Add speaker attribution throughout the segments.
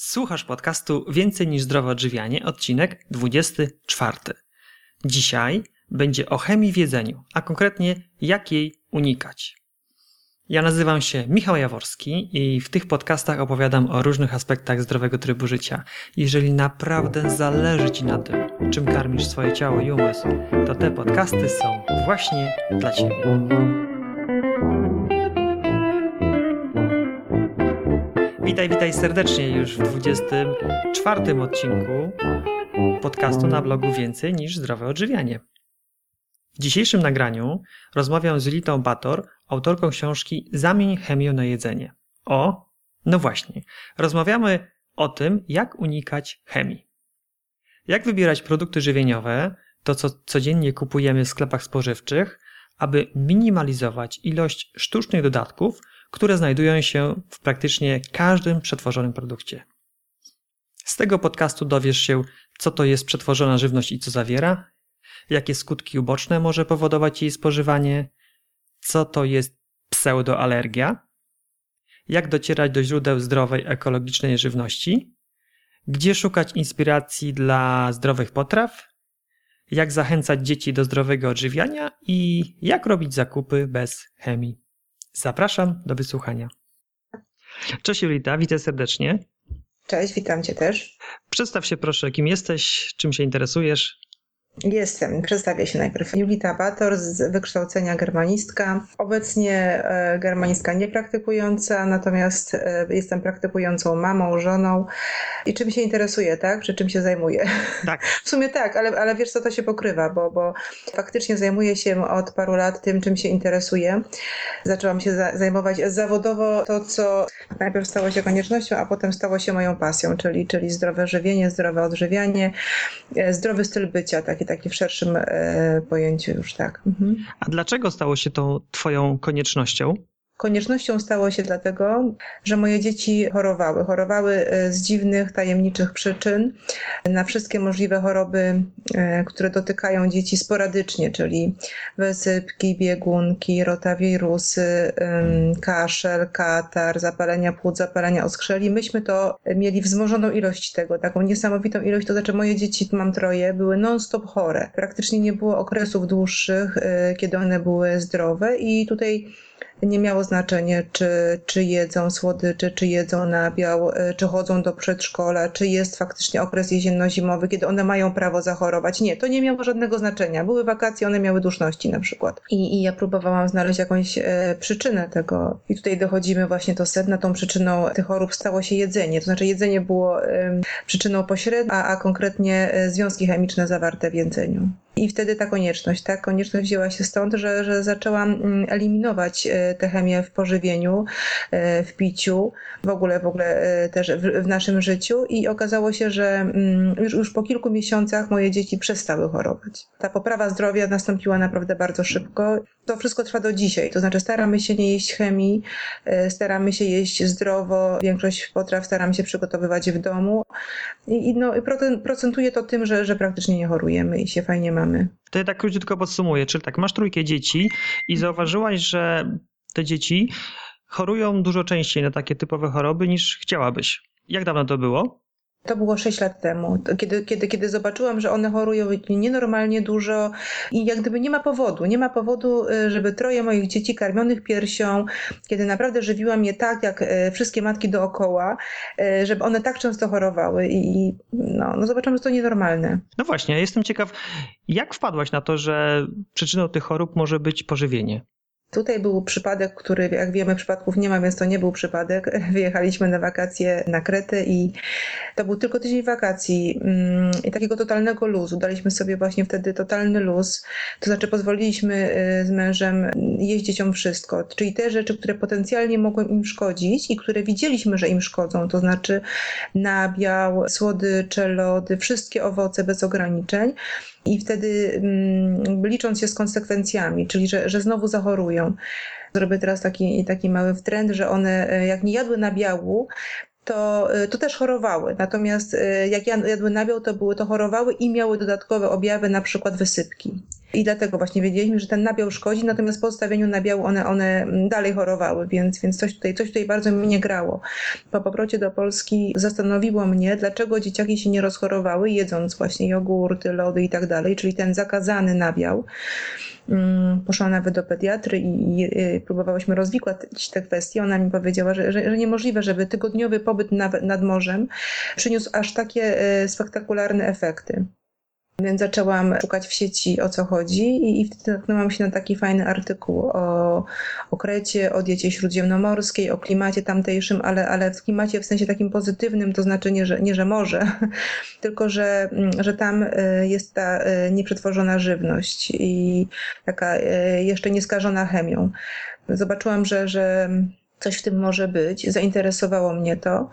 Speaker 1: Słuchasz podcastu Więcej niż zdrowe odżywianie, odcinek 24. Dzisiaj będzie o chemii w jedzeniu, a konkretnie jak jej unikać. Ja nazywam się Michał Jaworski i w tych podcastach opowiadam o różnych aspektach zdrowego trybu życia. Jeżeli naprawdę zależy Ci na tym, czym karmisz swoje ciało i umysł, to te podcasty są właśnie dla Ciebie. Witaj, witaj serdecznie już w 24 odcinku podcastu na blogu Więcej niż zdrowe odżywianie. W dzisiejszym nagraniu rozmawiam z Litą Bator, autorką książki Zamień chemię na jedzenie. O, no właśnie, rozmawiamy o tym, jak unikać chemii. Jak wybierać produkty żywieniowe, to co codziennie kupujemy w sklepach spożywczych, aby minimalizować ilość sztucznych dodatków, które znajdują się w praktycznie każdym przetworzonym produkcie. Z tego podcastu dowiesz się, co to jest przetworzona żywność i co zawiera, jakie skutki uboczne może powodować jej spożywanie, co to jest pseudoalergia, jak docierać do źródeł zdrowej, ekologicznej żywności, gdzie szukać inspiracji dla zdrowych potraw, jak zachęcać dzieci do zdrowego odżywiania i jak robić zakupy bez chemii. Zapraszam do wysłuchania. Cześć Julita, witam serdecznie.
Speaker 2: Cześć, witam Cię też.
Speaker 1: Przedstaw się proszę, kim jesteś, czym się interesujesz.
Speaker 2: Jestem. Przedstawię się najpierw. Julita Bator z wykształcenia germanistka. Obecnie e, germanistka niepraktykująca, natomiast e, jestem praktykującą mamą, żoną. I czym się interesuję, tak? Czy czym się zajmuję?
Speaker 1: Tak.
Speaker 2: W sumie tak, ale, ale wiesz co, to się pokrywa, bo, bo faktycznie zajmuję się od paru lat tym, czym się interesuję. Zaczęłam się za, zajmować zawodowo to, co najpierw stało się koniecznością, a potem stało się moją pasją, czyli, czyli zdrowe żywienie, zdrowe odżywianie, e, zdrowy styl bycia, taki taki w szerszym e, pojęciu już, tak. Mhm.
Speaker 1: A dlaczego stało się to Twoją koniecznością?
Speaker 2: Koniecznością stało się dlatego, że moje dzieci chorowały. Chorowały e, z dziwnych, tajemniczych przyczyn na wszystkie możliwe choroby, e, które dotykają dzieci sporadycznie, czyli wysypki, biegunki, rotawirusy, kaszel, katar, zapalenia płuc, zapalenia oskrzeli. Myśmy to mieli wzmożoną ilość tego, taką niesamowitą ilość. To znaczy moje dzieci, mam troje, były non-stop chore. Praktycznie nie było okresów dłuższych, e, kiedy one były zdrowe i tutaj nie miało znaczenia, czy, czy jedzą słodycze, czy jedzą nabiał, e, czy chodzą do przedszkola, czy jest faktycznie okres jesienno-zimowy, kiedy one mają prawo zachorować. Nie, to nie miało żadnego znaczenia. Były wakacje, one miały duszności na przykład. I, i ja próbowałam znaleźć jakąś e, przyczynę tego. I tutaj dochodzimy właśnie do sedna. Tą przyczyną tych chorób stało się jedzenie. To znaczy jedzenie było e, przyczyną pośrednią, a, a konkretnie e, związki chemiczne zawarte w jedzeniu. I wtedy ta konieczność, tak? Konieczność wzięła się stąd, że, że zaczęłam mm, eliminować e, tę chemię w pożywieniu, e, w piciu, w ogóle, w ogóle e, też w, w naszym życiu i okazało się, że mm, już, już po kilku miesiącach moje dzieci przestały chorować. Ta poprawa zdrowia nastąpiła naprawdę bardzo szybko. To wszystko trwa do dzisiaj, to znaczy staramy się nie jeść chemii, staramy się jeść zdrowo, większość potraw staram się przygotowywać w domu i, no, procentuje to tym, że, że praktycznie nie chorujemy i się fajnie mamy.
Speaker 1: To ja tak króciutko podsumuję. Czyli tak, masz trójkę dzieci i zauważyłaś, że te dzieci chorują dużo częściej na takie typowe choroby niż chciałabyś. Jak dawno to było?
Speaker 2: To było 6 lat temu, kiedy, kiedy, kiedy zobaczyłam, że one chorują nienormalnie dużo i jak gdyby nie ma powodu. Nie ma powodu, y, żeby troje moich dzieci karmionych piersią, kiedy naprawdę żywiłam je tak, jak y, wszystkie matki dookoła, y, żeby one tak często chorowały i no, no zobaczyłam, że to nienormalne.
Speaker 1: No właśnie, ja jestem ciekaw, jak wpadłaś na to, że przyczyną tych chorób może być pożywienie?
Speaker 2: Tutaj był przypadek, który jak wiemy przypadków nie ma, więc to nie był przypadek. Wyjechaliśmy na wakacje na Kretę i to był tylko tydzień wakacji mm, i takiego totalnego luzu. Daliśmy sobie właśnie wtedy totalny luz, to znaczy pozwoliliśmy y, z mężem jeść dzieciom wszystko, czyli te rzeczy, które potencjalnie mogły im szkodzić i które widzieliśmy, że im szkodzą, to znaczy nabiał, słodycze, lody, wszystkie owoce bez ograniczeń i wtedy mm, licząc się z konsekwencjami, czyli że, że znowu zachorują. Zrobię teraz taki, taki mały trend, że one e, jak nie jadły nabiału, to, e, to też chorowały. Natomiast e, jak jadły nabiał, to były to chorowały i miały dodatkowe objawy, na przykład wysypki. I dlatego właśnie wiedzieliśmy, że ten nabiał szkodzi, natomiast po odstawieniu nabiału one, one dalej chorowały, więc, więc coś, tutaj, coś tutaj bardzo mi nie grało. Po powrocie do Polski zastanowiło mnie, dlaczego dzieciaki się nie rozchorowały, jedząc właśnie jogurty, lody i tak dalej, czyli ten zakazany nabiał. Mm, poszłam nawet do pediatry i, i próbowałyśmy rozwikłać te kwestie. Ona mi powiedziała, że, że, że niemożliwe, żeby tygodniowy pobyt nad, morzem przyniósł aż takie e, spektakularne efekty. Więc zaczęłam szukać w sieci o co chodzi i, i wtedy natknęłam się na taki fajny artykuł o, o Krecie, o diecie śródziemnomorskiej, o klimacie tamtejszym, ale, ale w klimacie w sensie takim pozytywnym, to znaczy nie, że, nie, że może, tylko że, że tam e, jest ta e, nieprzetworzona żywność i taka e, jeszcze nieskażona chemią. Zobaczyłam, że, że coś w tym może być. Zainteresowało mnie to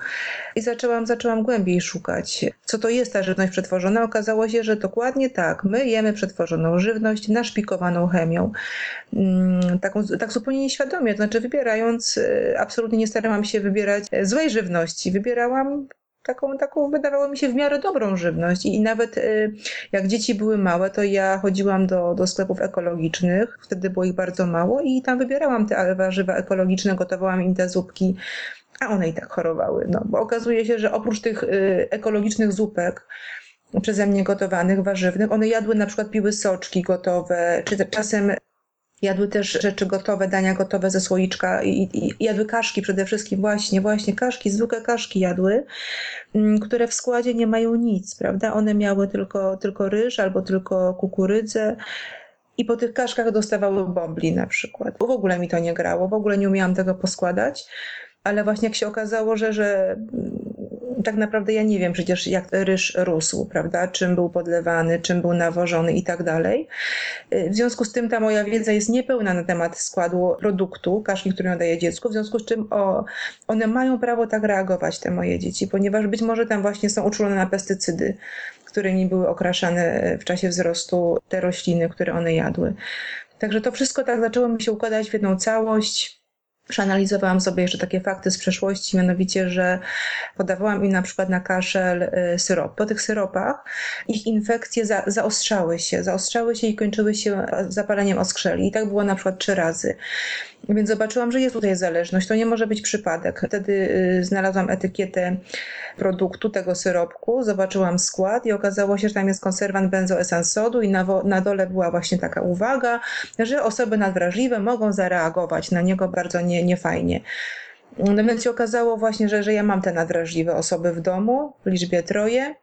Speaker 2: i zaczęłam, zaczęłam głębiej szukać, co to jest ta żywność przetworzona. Okazało się, że dokładnie tak. My jemy przetworzoną żywność, naszpikowaną chemią. Mm, taką, tak zupełnie nieświadomie, to znaczy wybierając, y, absolutnie nie starałam się wybierać złej żywności. Wybierałam taką, taką wydawało mi się w miarę dobrą żywność. I, i nawet y, jak dzieci były małe, to ja chodziłam do, do sklepów ekologicznych, wtedy było ich bardzo mało i tam wybierałam te warzywa ekologiczne, gotowałam im te zupki, a one i tak chorowały. No, bo okazuje się, że oprócz tych y, ekologicznych zupek, przeze mnie gotowanych, warzywnych, one jadły na przykład piły soczki gotowe, czy czasem Jadły też rzeczy gotowe, dania gotowe ze słoiczka i, i, jadły kaszki przede wszystkim, właśnie, właśnie kaszki, zwykłe kaszki jadły, mm, które w składzie nie mają nic, prawda? One miały tylko, tylko ryż albo tylko kukurydzę. I po tych kaszkach dostawały bombli na przykład. W ogóle mi to nie grało, w ogóle nie umiałam tego poskładać, ale właśnie jak się okazało, że, że tak naprawdę ja nie wiem przecież, jak ryż rósł, prawda? Czym był podlewany, czym był nawożony i tak dalej. Y, w związku z tym ta moja wiedza jest niepełna na temat składu produktu, kaszki, którą daję dziecku, w związku z czym o, one mają prawo tak reagować, te moje dzieci, ponieważ być może tam właśnie są uczulone na pestycydy, którymi były okraszane w czasie wzrostu te rośliny, które one jadły. Także to wszystko tak zaczęło mi się układać w jedną całość Przeanalizowałam sobie jeszcze takie fakty z przeszłości, mianowicie, że podawałam im na przykład na kaszel y, syrop. Po tych syropach ich infekcje za, zaostrzały się, zaostrzały się i kończyły się zapaleniem oskrzeli. I tak było na przykład trzy razy. Więc zobaczyłam, że jest tutaj zależność. To nie może być przypadek. Wtedy y, znalazłam etykietę produktu, tego syropku, zobaczyłam skład i okazało się, że tam jest konserwant benzoesansodu i na, na dole była właśnie taka uwaga, że osoby nadwrażliwe mogą zareagować na niego bardzo nie, niefajnie. No więc się okazało właśnie, że, że ja mam te nadwrażliwe osoby w domu w liczbie troje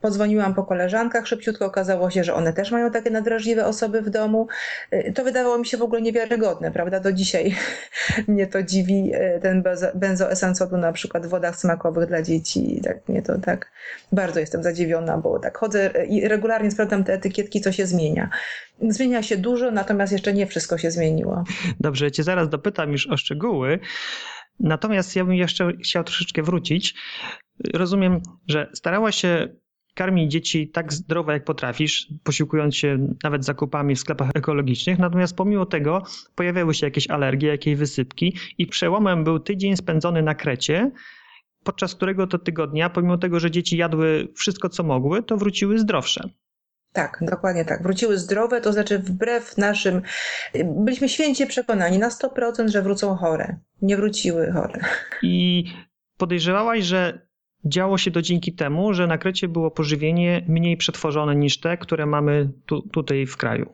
Speaker 2: Podzwoniłam po koleżankach, szybciutko okazało się, że one też mają takie nadrażliwe osoby w domu. Y, to wydawało mi się w ogóle niewiarygodne, prawda? Do dzisiaj mnie to dziwi, y, ten benzoesansodu na przykład w wodach smakowych dla dzieci. Tak, mnie to tak bardzo jestem zadziwiona, bo tak chodzę i regularnie sprawdzam te etykietki, co się zmienia. Zmienia się dużo, natomiast jeszcze nie wszystko się zmieniło.
Speaker 1: Dobrze, ja cię zaraz dopytam już o szczegóły. Natomiast ja bym jeszcze chciał troszeczkę wrócić. Rozumiem, że starała się karmi dzieci tak zdrowo jak potrafisz, posiłkując się nawet zakupami w sklepach ekologicznych, natomiast pomimo tego pojawiały się jakieś alergie, jakieś wysypki i przełomem był tydzień spędzony na Krecie, podczas którego to tygodnia, pomimo tego, że dzieci jadły wszystko co mogły, to wróciły zdrowsze.
Speaker 2: Tak, dokładnie tak. Wróciły zdrowe, to znaczy wbrew naszym. Byliśmy święcie przekonani na 100%, że wrócą chore. Nie wróciły chore.
Speaker 1: I podejrzewałaś, że Działo się to dzięki temu, że na Krecie było pożywienie mniej przetworzone niż te, które mamy tu, tutaj w kraju.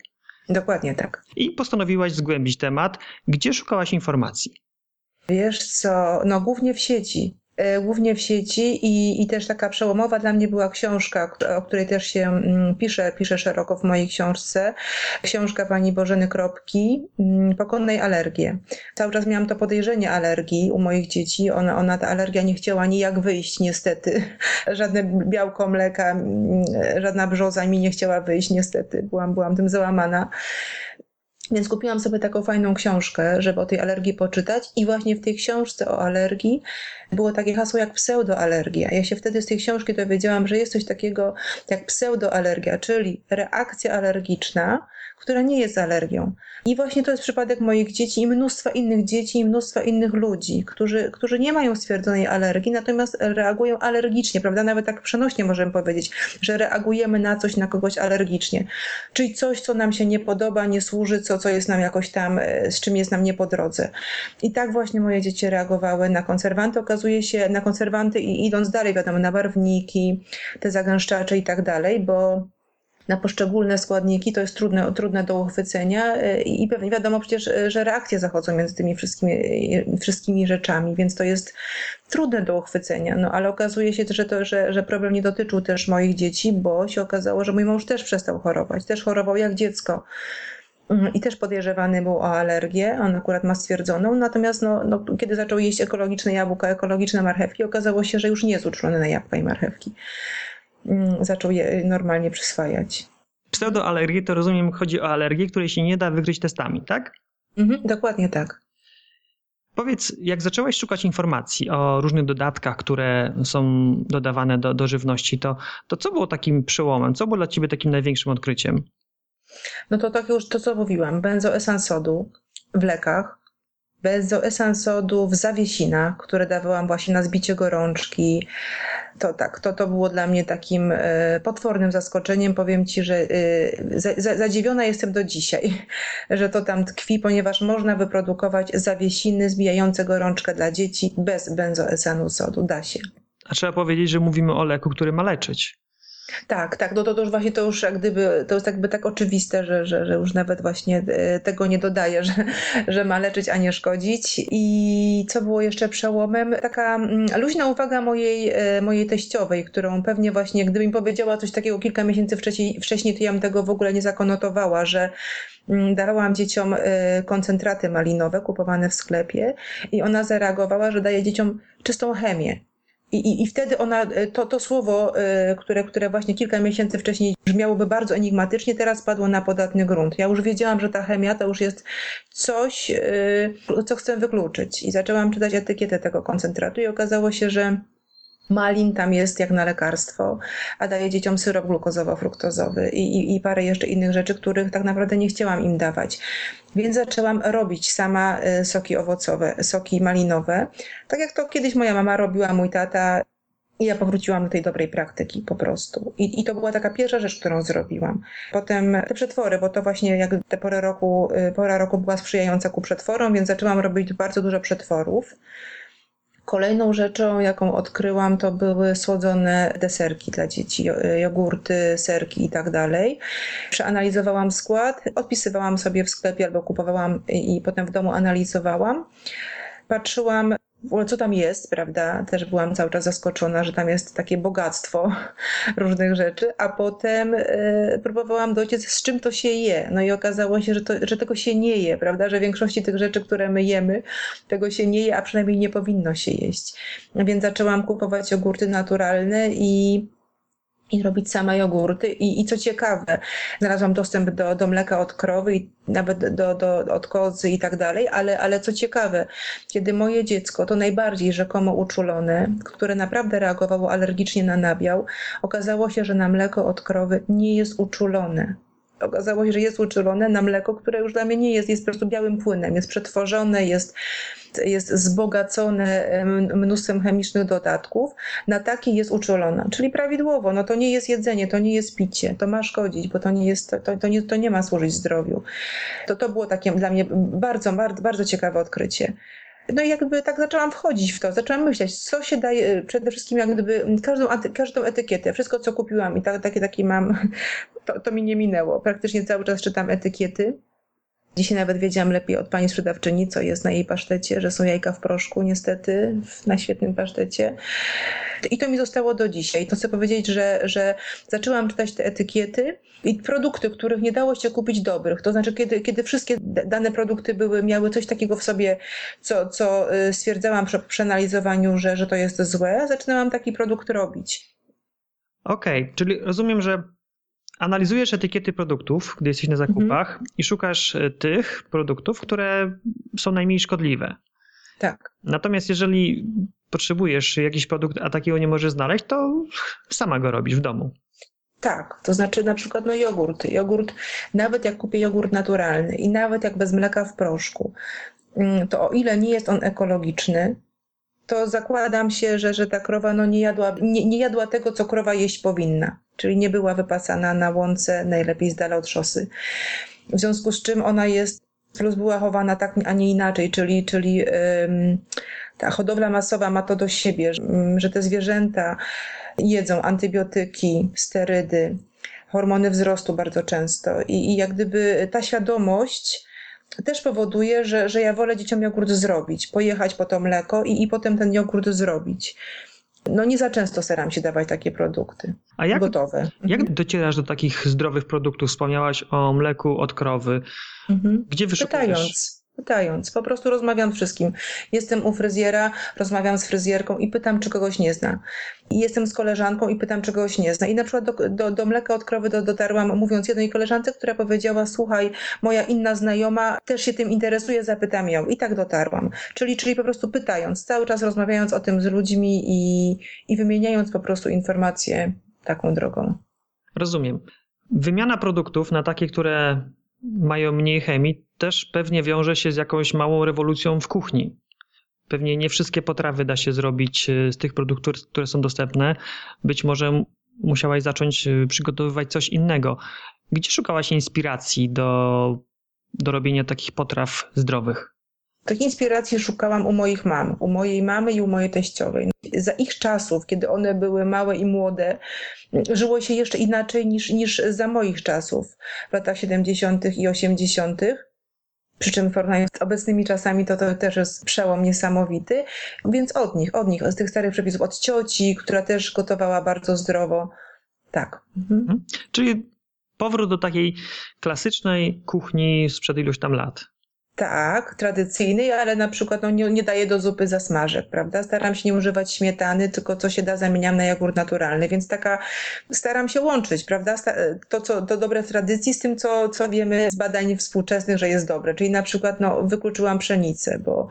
Speaker 2: Dokładnie tak.
Speaker 1: I postanowiłaś zgłębić temat. Gdzie szukałaś informacji?
Speaker 2: Wiesz co, no głównie w sieci. E, głównie w sieci i, i też taka przełomowa dla mnie była książka, o której też się mm, pisze, pisze szeroko w mojej książce. Książka pani Bożeny Kropki, mm, Pokonnej alergię. Cały czas miałam to podejrzenie alergii u moich dzieci. Ona, ona ta alergia nie chciała nijak wyjść niestety. Żadne białko mleka, mm, żadna brzoza mi nie chciała wyjść niestety. Byłam, byłam tym załamana. Więc kupiłam sobie taką fajną książkę, żeby o tej alergii poczytać, i właśnie w tej książce o alergii było takie hasło jak pseudoalergia. Ja się wtedy z tej książki dowiedziałam, że jest coś takiego jak pseudoalergia, czyli reakcja alergiczna, która nie jest alergią. I właśnie to jest przypadek moich dzieci i mnóstwa innych dzieci i mnóstwa innych ludzi, którzy, którzy nie mają stwierdzonej alergii, natomiast reagują alergicznie, prawda? Nawet tak przenośnie możemy powiedzieć, że reagujemy na coś, na kogoś alergicznie. Czyli coś, co nam się nie podoba, nie służy, co, co jest nam jakoś tam, e, z czym jest nam nie po drodze. I tak właśnie moje dzieci reagowały na konserwanty. Okazuje się, na konserwanty i idąc dalej, wiadomo, na barwniki, te zagęszczacze i tak dalej, bo na poszczególne składniki, to jest trudne, trudne do uchwycenia y, i pewnie wiadomo przecież, y, że reakcje zachodzą między tymi wszystkimi, y, wszystkimi rzeczami, więc to jest trudne do uchwycenia, no ale okazuje się, że, to, że, że problem nie dotyczył też moich dzieci, bo się okazało, że mój mąż też przestał chorować, też chorował jak dziecko. Mm, i też podejrzewany był o alergię, on akurat ma stwierdzoną, natomiast no, no, kiedy zaczął jeść ekologiczne jabłka, ekologiczne marchewki, okazało się, że już nie jest uczulony na jabłka i marchewki. Mm, zaczął je normalnie przyswajać.
Speaker 1: Pseudoalergie to rozumiem, chodzi o alergię, której się nie da wykryć testami, tak?
Speaker 2: Mhm, dokładnie tak.
Speaker 1: Powiedz, jak zaczęłaś szukać informacji o różnych dodatkach, które są dodawane do, do żywności, to, to co było takim przełomem? Co było dla ciebie takim największym odkryciem?
Speaker 2: No to tak już to, co mówiłam. Benzoesan sodu w lekach, benzoesan sodu w zawiesinach, które dawałam właśnie na zbicie gorączki, to tak, to, to było dla mnie takim e, potwornym zaskoczeniem. Powiem Ci, że e, zadziwiona jestem do dzisiaj, że to tam tkwi, ponieważ można wyprodukować zawiesiny zbijające gorączkę dla dzieci bez benzoesanu sodu. Da się.
Speaker 1: A trzeba powiedzieć, że mówimy o leku, który ma leczyć.
Speaker 2: Tak, tak, no to, to już właśnie to już jak gdyby, to jest jakby tak oczywiste, że, że, że już nawet właśnie e, tego nie dodaje, że, że ma leczyć, a nie szkodzić. I co było jeszcze przełomem? Taka mm, luźna uwaga mojej, e, mojej teściowej, którą pewnie właśnie, gdyby mi powiedziała coś takiego kilka miesięcy wcześniej, wcześniej to ja bym tego w ogóle nie zakonotowała, że mm, dawałam dzieciom e, koncentraty malinowe kupowane w sklepie i ona zareagowała, że daje dzieciom czystą chemię. I, i, I wtedy ona, e, to, to słowo, e, które, które właśnie kilka miesięcy wcześniej brzmiałoby bardzo enigmatycznie, teraz padło na podatny grunt. Ja już wiedziałam, że ta chemia to już jest coś, e, co chcę wykluczyć. I zaczęłam czytać etykietę tego koncentratu i okazało się, że Malin tam jest jak na lekarstwo, a daje dzieciom syrop glukozowo-fruktozowy i, i, i, parę jeszcze innych rzeczy, których tak naprawdę nie chciałam im dawać. Więc zaczęłam robić sama y, soki owocowe, soki malinowe, tak jak to kiedyś moja mama robiła, mój tata. I ja powróciłam do tej dobrej praktyki po prostu. I, I to była taka pierwsza rzecz, którą zrobiłam. Potem te przetwory, bo to właśnie jak te pory roku, y, pora roku była sprzyjająca ku przetworom, więc zaczęłam robić bardzo dużo przetworów. Kolejną rzeczą, jaką odkryłam, to były słodzone deserki dla dzieci, jogurty, serki i tak dalej. Przeanalizowałam skład, odpisywałam sobie w sklepie albo kupowałam i potem w domu analizowałam. Patrzyłam, w ogóle co tam jest, prawda? Też byłam cały czas zaskoczona, że tam jest takie bogactwo różnych rzeczy, a potem y, próbowałam dociec, z czym to się je. No i okazało się, że, to, że tego się nie je, prawda? Że większości tych rzeczy, które my jemy, tego się nie je, a przynajmniej nie powinno się jeść. Więc zaczęłam kupować jogurty naturalne i i robić same jogurty. I, I co ciekawe, znalazłam dostęp do, do mleka od krowy i nawet do, do, od kozy i tak dalej, ale, ale co ciekawe, kiedy moje dziecko, to najbardziej rzekomo uczulone, które naprawdę reagowało alergicznie na nabiał, okazało się, że na mleko od krowy nie jest uczulone okazało się, że jest uczulone na mleko, które już dla mnie nie jest, jest po prostu białym płynem, jest przetworzone, jest, jest wzbogacone mnóstwem chemicznych dodatków, na taki jest uczulona, czyli prawidłowo, no to nie jest jedzenie, to nie jest picie, to ma szkodzić, bo to nie jest, to, to, nie, to nie ma służyć zdrowiu. To, to było takie dla mnie bardzo, bardzo, bardzo ciekawe odkrycie. No i jakby tak zaczęłam wchodzić w to, zaczęłam myśleć, co się daje, przede wszystkim jak gdyby każdą, każdą etykietę, wszystko co kupiłam i tak, takie, takie mam, to, to mi nie minęło. Praktycznie cały czas czytam etykiety. Dzisiaj nawet wiedziałam lepiej od pani sprzedawczyni, co jest na jej pasztecie, że są jajka w proszku, niestety, na świetnym pasztecie. I to mi zostało do dzisiaj. To chcę powiedzieć, że, że zaczęłam czytać te etykiety i produkty, których nie dało się kupić dobrych. To znaczy, kiedy, kiedy wszystkie dane produkty były, miały coś takiego w sobie, co, co y, stwierdzałam przy przeanalizowaniu, że, że to jest złe, zaczynałam taki produkt robić.
Speaker 1: Okej, okay, czyli rozumiem, że analizujesz etykiety produktów, gdy jesteś na zakupach i szukasz e, tych produktów, które są najmniej szkodliwe.
Speaker 2: Tak.
Speaker 1: Natomiast jeżeli potrzebujesz jakiś produkt, a takiego nie możesz znaleźć, to sama go robisz w domu.
Speaker 2: Tak, to znaczy na przykład no jogurt. Jogurt, nawet jak kupię jogurt naturalny i nawet jak bez mleka w proszku, mm, to o ile nie jest on ekologiczny, to zakładam się, że, że ta krowa no nie, jadła, nie, nie jadła tego, co krowa jeść powinna. Czyli nie była wypasana na łące, najlepiej z dala od szosy. W związku z czym ona jest, plus była chowana tak, a nie inaczej, czyli, czyli ym, ta hodowla masowa ma to do siebie, że, ym, że te zwierzęta jedzą antybiotyki, sterydy, hormony wzrostu bardzo często. I, i jak gdyby ta świadomość też powoduje, że, że ja wolę dzieciom jogurt zrobić, pojechać po to mleko i, i potem ten jogurt zrobić. No nie za często staram się dawać takie produkty
Speaker 1: A jak,
Speaker 2: gotowe.
Speaker 1: jak docierasz do takich zdrowych produktów? Wspomniałaś o mleku od krowy.
Speaker 2: Mhm.
Speaker 1: Gdzie wyszukujesz?
Speaker 2: Pytając, pytając, po prostu rozmawiam z wszystkim. Jestem u fryzjera, rozmawiam z fryzjerką i pytam, czy kogoś nie zna. Jestem z koleżanką i pytam, czy kogoś nie zna. I na przykład do, do, do mleka od krowy do, dotarłam, mówiąc jednej koleżance, która powiedziała, słuchaj, moja inna znajoma też się tym interesuje, zapytam ją. I tak dotarłam. Czyli, czyli po prostu pytając, cały czas rozmawiając o tym z ludźmi i, i wymieniając po prostu informacje taką drogą.
Speaker 1: Rozumiem. Wymiana produktów na takie, które mają mniej chemii, też pewnie wiąże się z jakąś małą rewolucją w kuchni. Pewnie nie wszystkie potrawy da się zrobić e, z tych produktów, które są dostępne. Być może musiałaś zacząć e, przygotowywać coś innego. Gdzie szukałaś inspiracji do, do robienia takich potraw zdrowych?
Speaker 2: Takiej inspiracji szukałam u moich mam, u mojej mamy i u mojej teściowej. Za ich czasów, kiedy one były małe i młode, żyło się jeszcze inaczej niż, niż za moich czasów, w latach 70. i 80. Przy czym w porównaniu z obecnymi czasami to, to też jest przełom niesamowity. Więc od nich, od nich, z tych starych przepisów, od cioci, która też gotowała bardzo zdrowo. Tak. Mhm.
Speaker 1: Czyli powrót do takiej klasycznej kuchni sprzed iluś tam lat.
Speaker 2: Tak, tradycyjnej, ale na przykład no, nie, nie daję do zupy zasmażek, prawda? Staram się nie używać śmietany, tylko co się da zamieniam na jogurt naturalny, więc taka staram się łączyć, prawda? To, co, to dobre w tradycji z tym, co, co wiemy z badań współczesnych, że jest dobre. Czyli na przykład no, wykluczyłam pszenicę, bo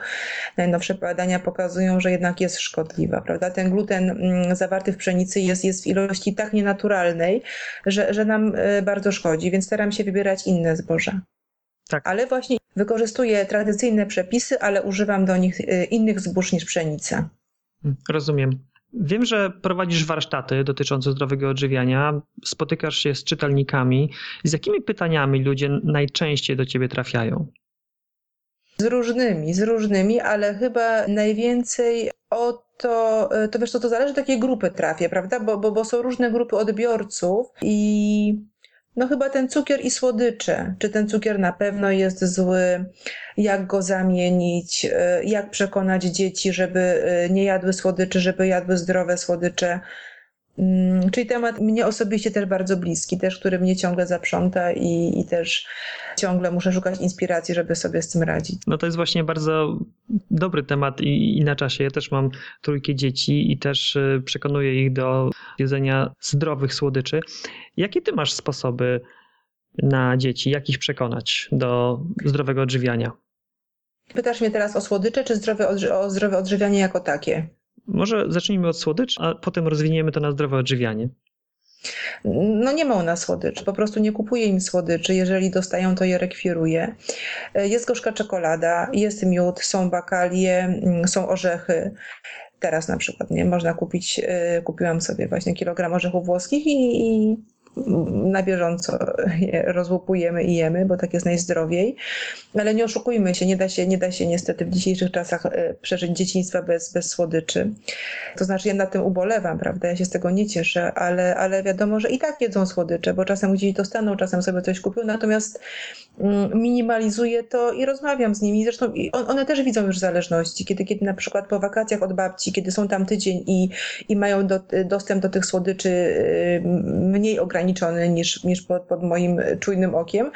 Speaker 2: najnowsze badania pokazują, że jednak jest szkodliwa, prawda? Ten gluten mm, zawarty w pszenicy jest, jest w ilości tak nienaturalnej, że, że nam y, bardzo szkodzi, więc staram się wybierać inne zboża.
Speaker 1: Tak.
Speaker 2: Ale właśnie wykorzystuję tradycyjne przepisy, ale używam do nich y, innych zbóż niż pszenica.
Speaker 1: Rozumiem. Wiem, że prowadzisz warsztaty dotyczące zdrowego odżywiania, spotykasz się z czytelnikami. Z jakimi pytaniami ludzie najczęściej do ciebie trafiają?
Speaker 2: Z różnymi, z różnymi, ale chyba najwięcej o to, y, to wiesz, to, to zależy, do jakiej grupy trafię, prawda? Bo, bo, bo są różne grupy odbiorców i no chyba ten cukier i słodycze. Czy ten cukier na pewno jest zły? Jak go zamienić? Y, jak przekonać dzieci, żeby y, nie jadły słodyczy, żeby jadły zdrowe słodycze? Mm, czyli temat mnie osobiście też bardzo bliski, też który mnie ciągle zaprząta i, i też ciągle muszę szukać inspiracji, żeby sobie z tym radzić.
Speaker 1: No to jest właśnie bardzo dobry temat i, i na czasie. Ja też mam trójkę dzieci i też y, przekonuję ich do jedzenia zdrowych słodyczy. Jakie ty masz sposoby na dzieci? Jak ich przekonać do zdrowego odżywiania?
Speaker 2: Pytasz mnie teraz o słodycze, czy zdrowe, o zdrowe odżywianie jako takie?
Speaker 1: Może zacznijmy od słodyczy, a potem rozwiniemy to na zdrowe odżywianie.
Speaker 2: No nie ma u nas słodyczy, po prostu nie kupuję im słodyczy. Jeżeli dostają, to je rekwiruję. Jest gorzka czekolada, jest miód, są bakalie, są orzechy. Teraz na przykład nie można kupić, kupiłam sobie właśnie kilogram orzechów włoskich i, i na bieżąco je rozłupujemy i jemy, bo tak jest najzdrowiej. Ale nie oszukujmy się, nie da się, nie da się niestety w dzisiejszych czasach przeżyć dzieciństwa bez, bez słodyczy. To znaczy ja nad tym ubolewam, prawda? Ja się z tego nie cieszę, ale, ale wiadomo, że i tak jedzą słodycze, bo czasem gdzieś dostaną, czasem sobie coś kupią, natomiast minimalizuję to i rozmawiam z nimi. Zresztą one też widzą już zależności, kiedy, kiedy na przykład po wakacjach od babci, kiedy są tam tydzień i, i mają do, dostęp do tych słodyczy mniej ograniczony, ograniczony niż, niż pod, pod moim czujnym okiem.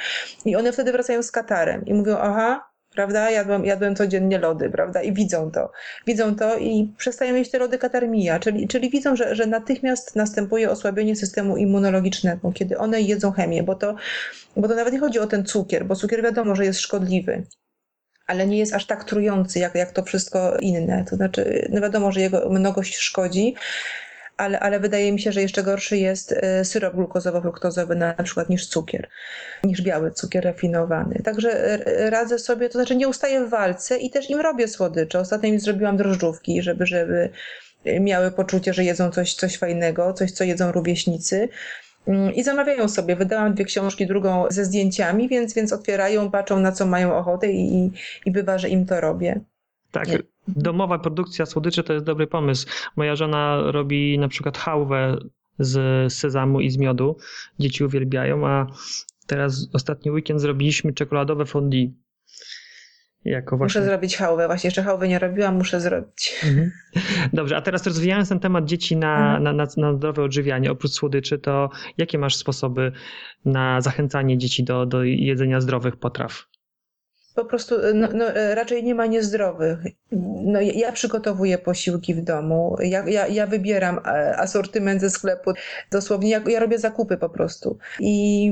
Speaker 2: I one wtedy wracają z katarem i mówią, aha, prawda? Jadłem, jadłem codziennie lody, prawda? I widzą to. Widzą to i przestają mieć te lody katarmia, czyli, czyli widzą, że, że natychmiast następuje osłabienie systemu immunologicznego, kiedy one jedzą chemię, bo to, bo to nawet nie chodzi o ten cukier, bo cukier wiadomo, że jest szkodliwy ale nie jest aż tak trujący, jak, jak to wszystko inne. To znaczy, no wiadomo, że jego mnogość szkodzi, ale, ale wydaje mi się, że jeszcze gorszy jest e, syrop glukozowo-fruktozowy na, przykład niż cukier, niż biały cukier rafinowany. Także e, radzę sobie, to znaczy nie ustaję w walce i też im robię słodycze. Ostatnio im zrobiłam drożdżówki, żeby, żeby miały poczucie, że jedzą coś, coś fajnego, coś, co jedzą rówieśnicy. Mm, I zamawiają sobie. Wydałam dwie książki, drugą ze zdjęciami, więc, więc otwierają, patrzą na co mają ochotę i, i bywa, że im to robię.
Speaker 1: Tak. Nie. Domowa produkcja słodyczy to jest dobry pomysł. Moja żona robi na przykład hałwę z sezamu i z miodu. Dzieci uwielbiają, a teraz ostatni weekend zrobiliśmy czekoladowe fondue.
Speaker 2: Jako właśnie... Muszę zrobić hałwę. Właśnie jeszcze hałwy nie robiłam, muszę zrobić.
Speaker 1: Mhm. Dobrze, a teraz rozwijając ten temat dzieci na, mhm. na, na, na zdrowe odżywianie, oprócz słodyczy, to jakie masz sposoby na zachęcanie dzieci do, do jedzenia zdrowych potraw?
Speaker 2: Po prostu no, no, raczej nie ma niezdrowych. No, ja przygotowuję posiłki w domu, ja, ja, ja wybieram e, asortyment ze sklepu, dosłownie ja, ja robię zakupy po prostu. I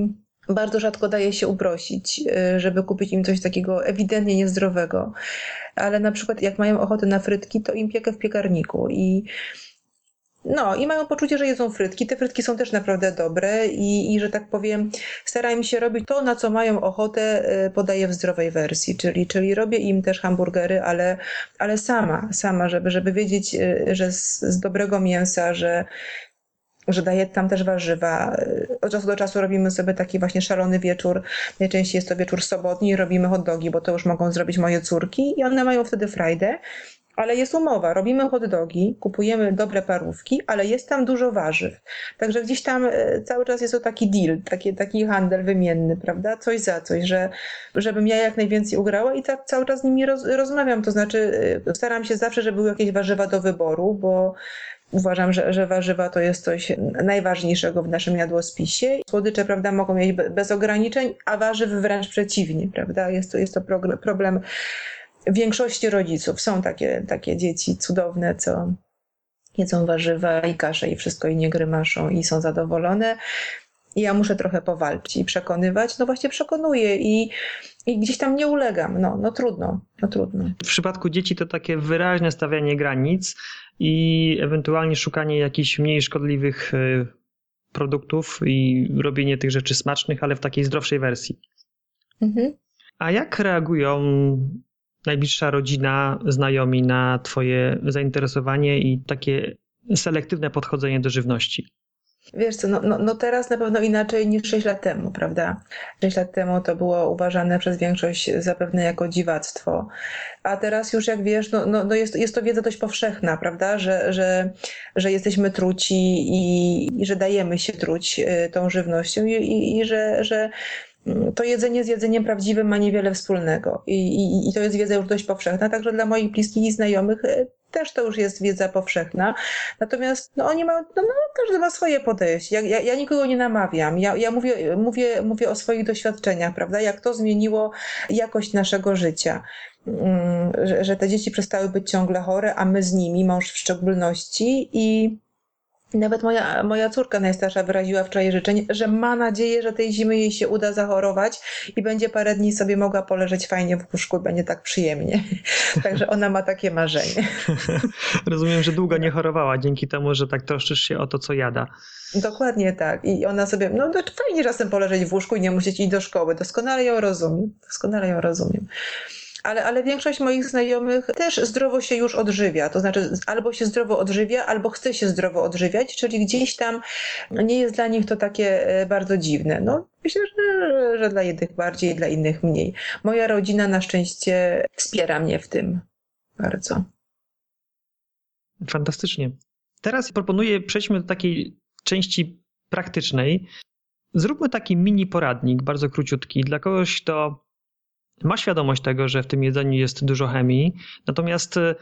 Speaker 2: bardzo rzadko daje się uprosić, e, żeby kupić im coś takiego ewidentnie niezdrowego. Ale na przykład jak mają ochotę na frytki, to im piekę w piekarniku i no i mają poczucie, że jedzą frytki. Te frytki są też naprawdę dobre i, i że tak powiem, starają się robić to, na co mają ochotę, e, podaję w zdrowej wersji, czyli, czyli robię im też hamburgery, ale, ale sama, sama, żeby, żeby wiedzieć, e, że z, z dobrego mięsa, że, że daję tam też warzywa. Od czasu do czasu robimy sobie taki właśnie szalony wieczór. Najczęściej jest to wieczór sobotni i robimy hot dogi, bo to już mogą zrobić moje córki i one mają wtedy frajdę. Ale jest umowa, robimy hot dogi, kupujemy dobre parówki, ale jest tam dużo warzyw. Także gdzieś tam e, cały czas jest to taki deal, taki, taki handel wymienny, prawda? Coś za coś, że żebym ja jak najwięcej ugrała i tak cały czas z nimi roz, rozmawiam. To znaczy e, staram się zawsze, żeby były jakieś warzywa do wyboru, bo uważam, że, że warzywa to jest coś najważniejszego w naszym jadłospisie. Słodycze, prawda, mogą mieć bez ograniczeń, a warzyw wręcz przeciwnie, prawda? Jest to, jest to problem większości rodziców. Są takie, takie dzieci cudowne, co jedzą warzywa i kasze i wszystko i nie grymaszą i są zadowolone. I ja muszę trochę powalczyć i przekonywać. No właśnie przekonuję i, i gdzieś tam nie ulegam. No, no trudno, no trudno.
Speaker 1: W przypadku dzieci to takie wyraźne stawianie granic i ewentualnie szukanie jakichś mniej szkodliwych y, produktów i robienie tych rzeczy smacznych, ale w takiej zdrowszej wersji. Mhm. A jak reagują najbliższa rodzina, znajomi na Twoje zainteresowanie i takie selektywne podchodzenie do żywności?
Speaker 2: Wiesz co, no, no, no, teraz na pewno inaczej niż 6 lat temu, prawda? 6 lat temu to było uważane przez większość zapewne jako dziwactwo, a teraz już jak wiesz, no, no, no jest, jest to wiedza dość powszechna, prawda? Że, że, że jesteśmy truci i, i że dajemy się truć y, tą żywnością i, i, i że, że to jedzenie z jedzeniem prawdziwym ma niewiele wspólnego I, i, i to jest wiedza już dość powszechna, także dla moich bliskich i znajomych e, też to już jest wiedza powszechna. Natomiast no, oni mają, no, no, każdy ma swoje podejście. Ja, ja, ja nikogo nie namawiam. Ja, ja mówię, mówię, mówię o swoich doświadczeniach, prawda? Jak to zmieniło jakość naszego życia. Mm, że, że te dzieci przestały być ciągle chore, a my z nimi, mąż w szczególności. I nawet moja, moja córka najstarsza wyraziła wczoraj życzenie, że ma nadzieję, że tej zimy jej się uda zachorować i będzie parę dni sobie mogła poleżeć fajnie w łóżku i będzie tak przyjemnie. Także ona ma takie marzenie.
Speaker 1: Rozumiem, że długo nie chorowała dzięki temu, że tak troszczysz się o to, co jada.
Speaker 2: Dokładnie tak. I ona sobie, no to fajnie czasem poleżeć w łóżku i nie musieć iść do szkoły. Doskonale ją rozumiem. Doskonale ją rozumiem ale, ale większość moich znajomych też zdrowo się już odżywia. To znaczy, albo się zdrowo odżywia, albo chce się zdrowo odżywiać, czyli gdzieś tam nie jest dla nich to takie e, bardzo dziwne. No, myślę, że, że dla jednych bardziej, dla innych mniej. Moja rodzina na szczęście wspiera mnie w tym bardzo.
Speaker 1: Fantastycznie. Teraz proponuję przejdźmy do takiej części praktycznej. Zróbmy taki mini poradnik, bardzo króciutki, dla kogoś, kto ma świadomość tego, że w tym jedzeniu jest dużo chemii, natomiast e,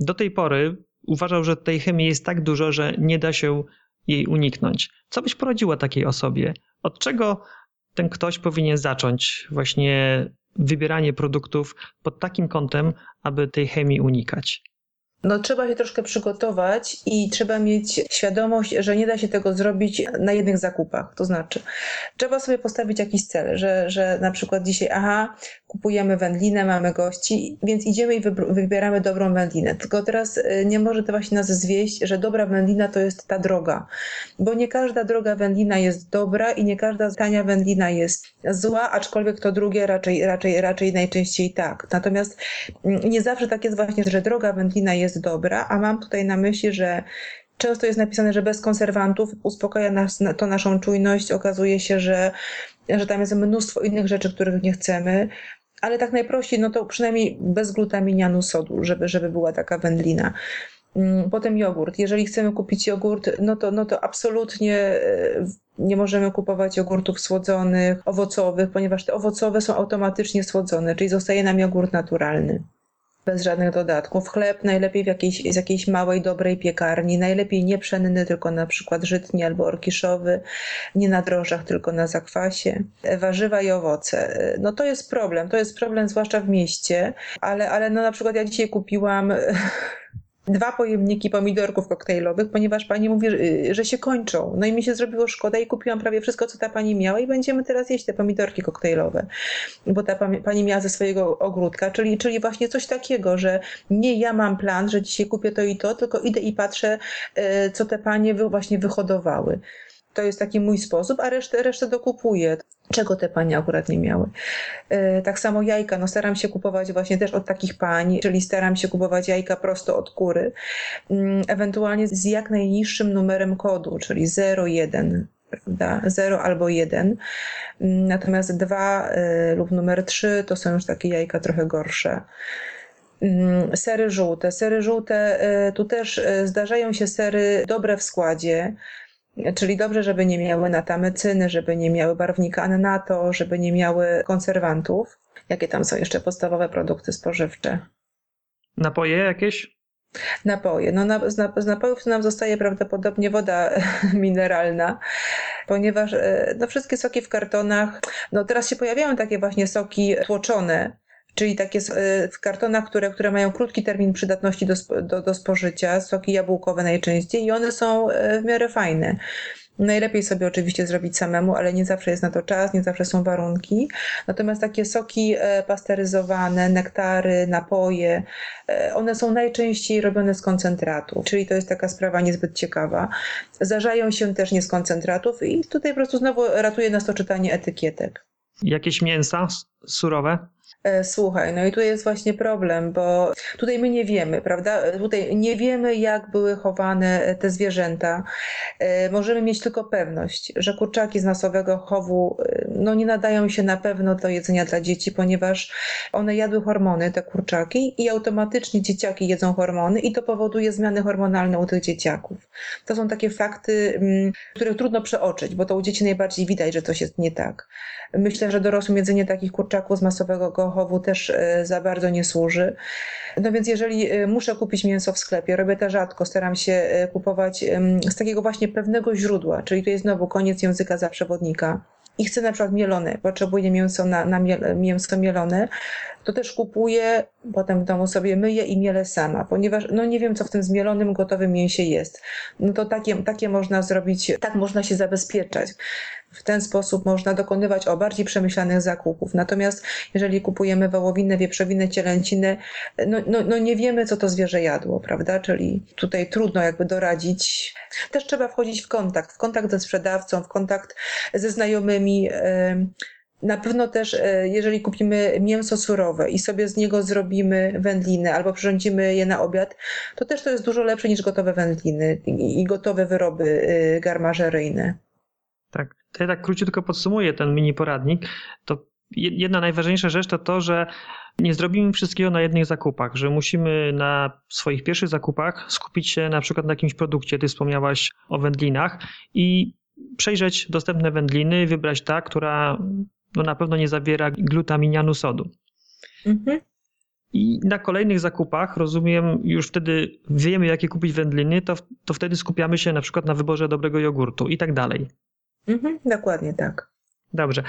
Speaker 1: do tej pory uważał, że tej chemii jest tak dużo, że nie da się jej uniknąć. Co byś poradziła takiej osobie? Od czego ten ktoś powinien zacząć właśnie wybieranie produktów pod takim kątem, aby tej chemii unikać?
Speaker 2: No, trzeba się troszkę przygotować i trzeba mieć świadomość, że nie da się tego zrobić na jednych zakupach. To znaczy, trzeba sobie postawić jakiś cel, że, że na przykład dzisiaj, aha, kupujemy wędlinę, mamy gości, więc idziemy i wybieramy dobrą wędlinę. Tylko teraz y, nie może to właśnie nas zwieść, że dobra wędlina to jest ta droga, bo nie każda droga wędlina jest dobra i nie każda tania wędlina jest zła, aczkolwiek to drugie raczej, raczej, raczej najczęściej tak. Natomiast mm, nie zawsze tak jest właśnie, że droga wędlina jest jest dobra, a mam tutaj na myśli, że często jest napisane, że bez konserwantów uspokaja nas to naszą czujność. Okazuje się, że, że tam jest mnóstwo innych rzeczy, których nie chcemy. Ale tak najprościej, no to przynajmniej bez glutaminianu sodu, żeby, żeby była taka wędlina. Mm, potem jogurt. Jeżeli chcemy kupić jogurt, no to, no to absolutnie e, nie możemy kupować jogurtów słodzonych, owocowych, ponieważ te owocowe są automatycznie słodzone, czyli zostaje nam jogurt naturalny bez żadnych dodatków. Chleb najlepiej w jakiejś, z jakiejś małej, dobrej piekarni, najlepiej nie pszenny, tylko na przykład żytni albo orkiszowy, nie na drożdżach, tylko na zakwasie. Warzywa i owoce. No to jest problem, to jest problem zwłaszcza w mieście, ale, ale no na przykład ja dzisiaj kupiłam dwa pojemniki pomidorków koktajlowych, ponieważ pani mówi, że się kończą. No i mi się zrobiło szkoda i kupiłam prawie wszystko, co ta pani miała i będziemy teraz jeść te pomidorki koktajlowe, bo ta pani miała ze swojego ogródka, czyli, czyli właśnie coś takiego, że nie ja mam plan, że dzisiaj kupię to i to, tylko idę i patrzę, e, co te panie właśnie wyhodowały. To jest taki mój sposób, a resztę, resztę dokupuję. Czego te panie akurat nie miały? E, tak samo jajka, no staram się kupować właśnie też od takich pań, czyli staram się kupować jajka prosto od kury, mm, ewentualnie z jak najniższym numerem kodu, czyli 01 prawda? 0 albo 1. Mm, natomiast 2 e, lub numer 3 to są już takie jajka trochę gorsze. Mm, sery żółte. Sery żółte, e, tu też zdarzają się sery dobre w składzie, Czyli dobrze, żeby nie miały natamycyny, żeby nie miały barwnika annato, żeby nie miały konserwantów. Jakie tam są jeszcze podstawowe produkty spożywcze?
Speaker 1: Napoje jakieś?
Speaker 2: Napoje. No na, z, napojów nam zostaje prawdopodobnie woda mineralna, ponieważ e, no, wszystkie soki w kartonach, no teraz się pojawiają takie właśnie soki tłoczone, czyli takie e, w kartonach, które, które mają krótki termin przydatności do, do, do spożycia, soki jabłkowe najczęściej i one są e, w miarę fajne. Najlepiej sobie oczywiście zrobić samemu, ale nie zawsze jest na to czas, nie zawsze są warunki. Natomiast takie soki e, pasteryzowane, nektary, napoje, one są najczęściej robione z koncentratu, czyli to jest taka sprawa niezbyt ciekawa. Zdarzają się też nie z koncentratów i tutaj po prostu znowu ratuje nas to czytanie etykietek.
Speaker 1: Jakieś mięsa surowe?
Speaker 2: E, słuchaj, no i tu jest właśnie problem, bo tutaj my nie wiemy, prawda? Tutaj nie wiemy, jak były chowane te zwierzęta. E, możemy mieć tylko pewność, że kurczaki z masowego chowu e, no nie nadają się na pewno do jedzenia dla dzieci, ponieważ one jadły hormony, te kurczaki, i automatycznie dzieciaki jedzą hormony, i to powoduje zmiany hormonalne u tych dzieciaków. To są takie fakty, mm, które trudno przeoczyć, bo to u dzieci najbardziej widać, że coś jest nie tak. Myślę, że dorosłym jedzenie takich kurczaków z masowego chowu też e, za bardzo nie służy. No więc jeżeli e, muszę kupić mięso w sklepie, robię to rzadko, staram się e, kupować z takiego właśnie pewnego źródła, czyli to jest znowu koniec języka za przewodnika i chcę na przykład mielone, potrzebuję mięso na, na mięso mielone, to też kupuję, potem w domu sobie myję i mielę sama, ponieważ no nie wiem, co w tym zmielonym, gotowym mięsie jest. No to takie, takie można zrobić, tak można się zabezpieczać. W ten sposób można dokonywać o bardziej przemyślanych zakupów. Natomiast jeżeli kupujemy wołowinę, wieprzowinę, cielęcinę, no, no, no nie wiemy, co to zwierzę jadło, prawda? Czyli tutaj trudno jakby doradzić. Też trzeba wchodzić w kontakt, w kontakt ze sprzedawcą, w kontakt ze znajomymi. Na pewno też, e, jeżeli kupimy mięso surowe i sobie z niego zrobimy wędliny albo przyrządzimy je na obiad, to też to jest dużo lepsze niż gotowe wędliny i gotowe wyroby e, garmażeryjne.
Speaker 1: Tak. To ja tak króciutko podsumuję ten mini poradnik. To jedna najważniejsza rzecz to to, że nie zrobimy wszystkiego na jednych zakupach, że musimy na swoich pierwszych zakupach skupić się na przykład na jakimś produkcie. Ty wspomniałaś o wędlinach i przejrzeć dostępne wędliny, wybrać ta, która no na pewno nie zawiera glutaminianu sodu. Mhm. I na kolejnych zakupach, rozumiem, już wtedy wiemy, jakie kupić wędliny, to, to wtedy skupiamy się na przykład na wyborze dobrego jogurtu i tak dalej.
Speaker 2: Mhm, dokładnie tak.
Speaker 1: Dobrze.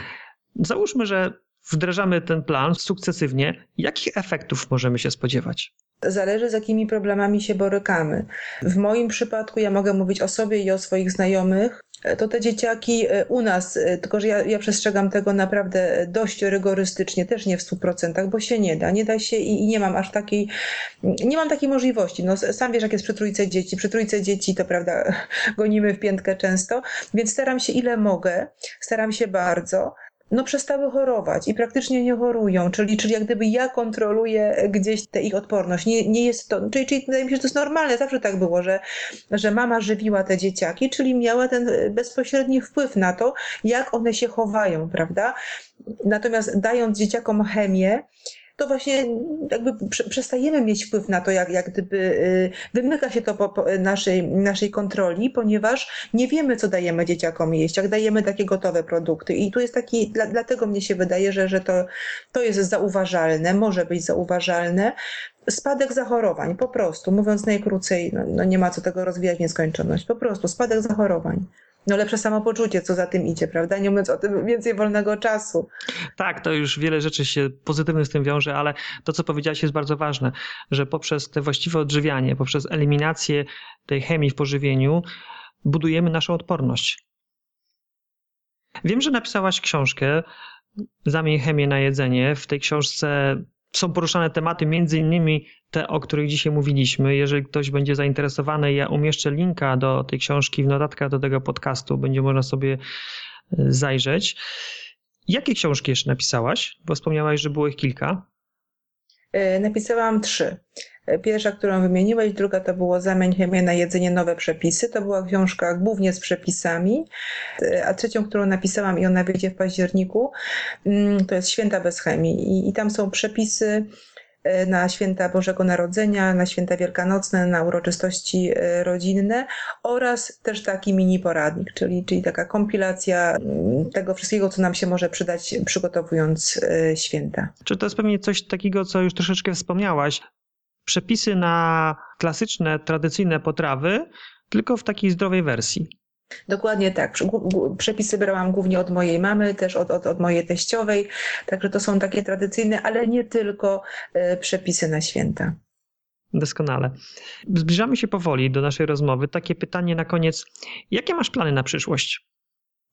Speaker 1: Załóżmy, że wdrażamy ten plan sukcesywnie, jakich efektów możemy się spodziewać?
Speaker 2: Zależy z jakimi problemami się borykamy. W moim przypadku ja mogę mówić o sobie i o swoich znajomych. To te dzieciaki e, u nas, e, tylko że ja, ja przestrzegam tego naprawdę dość rygorystycznie, też nie w 100%, bo się nie da. Nie da się i, i nie mam aż takiej, nie mam takiej możliwości. No, sam wiesz, jak jest przy trójce dzieci. Przy trójce dzieci to prawda, gonimy w piętkę często, więc staram się ile mogę, staram się bardzo no przestały chorować i praktycznie nie chorują, czyli, czyli jak gdyby ja kontroluję gdzieś tę ich odporność. Nie, nie jest to, czyli, czyli wydaje mi się, że to jest normalne, zawsze tak było, że, że mama żywiła te dzieciaki, czyli miała ten bezpośredni wpływ na to, jak one się chowają, prawda? Natomiast dając dzieciakom chemię, to właśnie jakby przestajemy mieć wpływ na to, jak, jak gdyby y, wymyka się to po, po naszej, naszej kontroli, ponieważ nie wiemy, co dajemy dzieciakom jeść, jak dajemy takie gotowe produkty. I tu jest taki, dla, dlatego mnie się wydaje, że, że to, to jest zauważalne, może być zauważalne. Spadek zachorowań, po prostu, mówiąc najkrócej, no, no nie ma co tego rozwijać nieskończoność, po prostu spadek zachorowań no lepsze samopoczucie, co za tym idzie, prawda? Nie mówiąc o tym, więcej wolnego czasu.
Speaker 1: Tak, to już wiele rzeczy się pozytywnych z tym wiąże, ale to, co powiedziałaś, jest bardzo ważne, że poprzez te właściwe odżywianie, poprzez eliminację tej chemii w pożywieniu, budujemy naszą odporność. Wiem, że napisałaś książkę Zamień chemię na jedzenie. W tej książce są poruszane tematy, między innymi te, o których dzisiaj mówiliśmy. Jeżeli ktoś będzie zainteresowany, ja umieszczę linka do tej książki w notatkach do tego podcastu, będzie można sobie e, zajrzeć. Jakie książki jeszcze napisałaś? Bo wspomniałaś, że było ich kilka.
Speaker 2: E, napisałam trzy. E, pierwsza, którą wymieniłeś, druga to było Zamień chemię na jedzenie, nowe przepisy. To była książka głównie z przepisami. A trzecią, którą napisałam i ona wyjdzie w październiku, mm, to jest Święta bez chemii. I, i tam są przepisy E, na święta Bożego Narodzenia, na święta wielkanocne, na uroczystości e, rodzinne oraz też taki mini poradnik, czyli, czyli taka kompilacja mm, tego wszystkiego, co nam się może przydać przygotowując e, święta.
Speaker 1: Czy to jest pewnie coś takiego, co już troszeczkę wspomniałaś? Przepisy na klasyczne, tradycyjne potrawy, tylko w takiej zdrowej wersji.
Speaker 2: Dokładnie tak. Przepisy brałam głównie od mojej mamy, też od, od, od mojej teściowej, także to są takie tradycyjne, ale nie tylko e, przepisy na święta.
Speaker 1: Doskonale. Zbliżamy się powoli do naszej rozmowy. Takie pytanie na koniec. Jakie masz plany na przyszłość?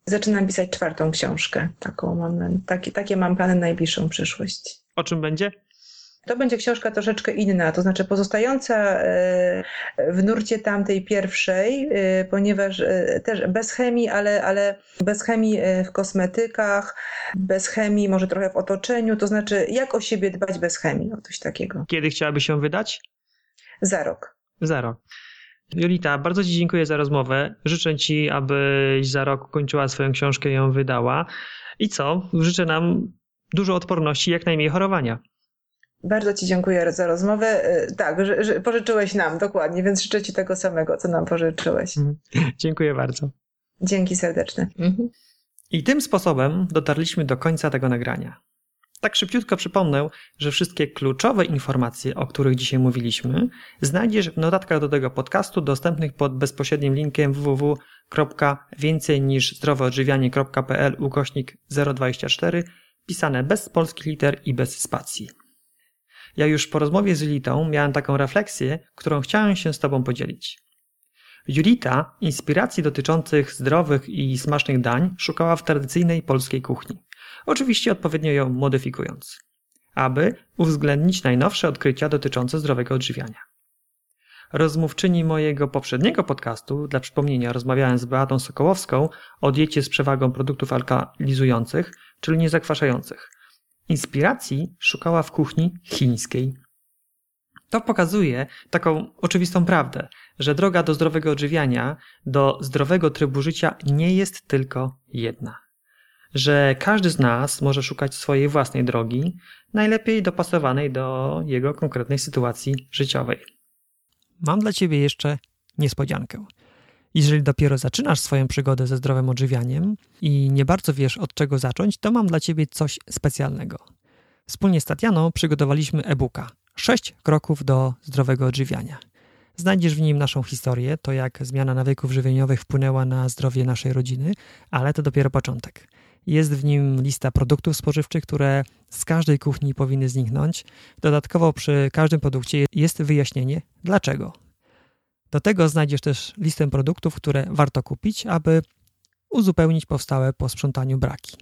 Speaker 2: Zaczynam pisać czwartą książkę. Taką mam, takie, takie mam plany na najbliższą przyszłość.
Speaker 1: O czym będzie?
Speaker 2: To będzie książka troszeczkę inna, to znaczy pozostająca e, w nurcie tamtej pierwszej, e, ponieważ e, też bez chemii, ale, ale bez chemii w kosmetykach, bez chemii może trochę w otoczeniu, to znaczy jak o siebie dbać bez chemii, no coś takiego.
Speaker 1: Kiedy chciałaby się wydać?
Speaker 2: Za rok.
Speaker 1: Za rok. Jolita, bardzo Ci dziękuję za rozmowę. Życzę Ci, abyś za rok kończyła swoją książkę i ją wydała. I co? Życzę nam dużo odporności, jak najmniej chorowania.
Speaker 2: Bardzo Ci dziękuję za rozmowę. Y, tak, że, że pożyczyłeś nam, dokładnie, więc życzę Ci tego samego, co nam pożyczyłeś. Mhm.
Speaker 1: Dziękuję bardzo.
Speaker 2: Dzięki serdeczne. Mhm.
Speaker 1: I tym sposobem dotarliśmy do końca tego nagrania. Tak szybciutko przypomnę, że wszystkie kluczowe informacje, o których dzisiaj mówiliśmy, znajdziesz w notatkach do tego podcastu dostępnych pod bezpośrednim linkiem www.więcej niż zdroweodżywianie.pl ukośnik 024 pisane bez polskich liter i bez spacji. Ja już po rozmowie z Julitą miałem taką refleksję, którą chciałem się z Tobą podzielić. Julita inspiracji dotyczących zdrowych i smacznych dań szukała w tradycyjnej polskiej kuchni, oczywiście odpowiednio ją modyfikując, aby uwzględnić najnowsze odkrycia dotyczące zdrowego odżywiania. Rozmówczyni mojego poprzedniego podcastu, dla przypomnienia rozmawiałem z Beatą Sokołowską o diecie z przewagą produktów alkalizujących, czyli niezakwaszających, Inspiracji szukała w kuchni chińskiej. To pokazuje taką oczywistą prawdę, że droga do zdrowego odżywiania, do zdrowego trybu życia nie jest tylko jedna. Że każdy z nas może szukać swojej własnej drogi, najlepiej dopasowanej do jego konkretnej sytuacji życiowej. Mam dla Ciebie jeszcze niespodziankę. Jeżeli dopiero zaczynasz swoją przygodę ze zdrowym odżywianiem i nie bardzo wiesz od czego zacząć, to mam dla Ciebie coś specjalnego. Wspólnie z Tatianą przygotowaliśmy e-booka 6 kroków do zdrowego odżywiania. Znajdziesz w nim naszą historię, to jak zmiana nawyków żywieniowych wpłynęła na zdrowie naszej rodziny, ale to dopiero początek. Jest w nim lista produktów spożywczych, które z każdej kuchni powinny zniknąć. Dodatkowo przy każdym produkcie jest wyjaśnienie dlaczego. Do tego znajdziesz też listę produktów, które warto kupić, aby uzupełnić powstałe po sprzątaniu braki.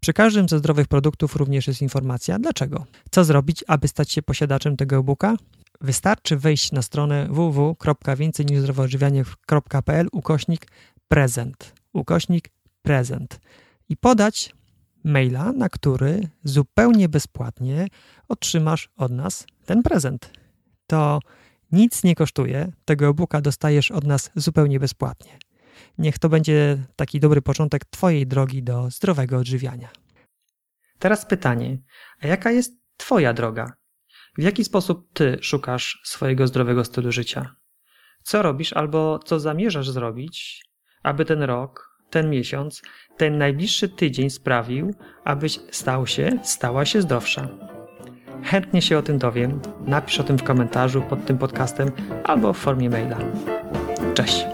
Speaker 1: Przy każdym ze zdrowych produktów również jest informacja dlaczego. Co zrobić, aby stać się posiadaczem tego e-booka? Wystarczy wejść na stronę www.więcejniżzdrowoodżywianie.pl ukośnik prezent, ukośnik prezent i podać maila, na który zupełnie bezpłatnie otrzymasz od nas ten prezent. To nic nie kosztuje, tego e-booka dostajesz od nas zupełnie bezpłatnie. Niech to będzie taki dobry początek Twojej drogi do zdrowego odżywiania. Teraz pytanie: a jaka jest Twoja droga? W jaki sposób Ty szukasz swojego zdrowego stylu życia? Co robisz albo co zamierzasz zrobić, aby ten rok, ten miesiąc, ten najbliższy tydzień sprawił, abyś stał się, stała się zdrowsza? Chętnie się o tym dowiem. Napisz o tym w komentarzu pod tym podcastem albo w formie maila. Cześć!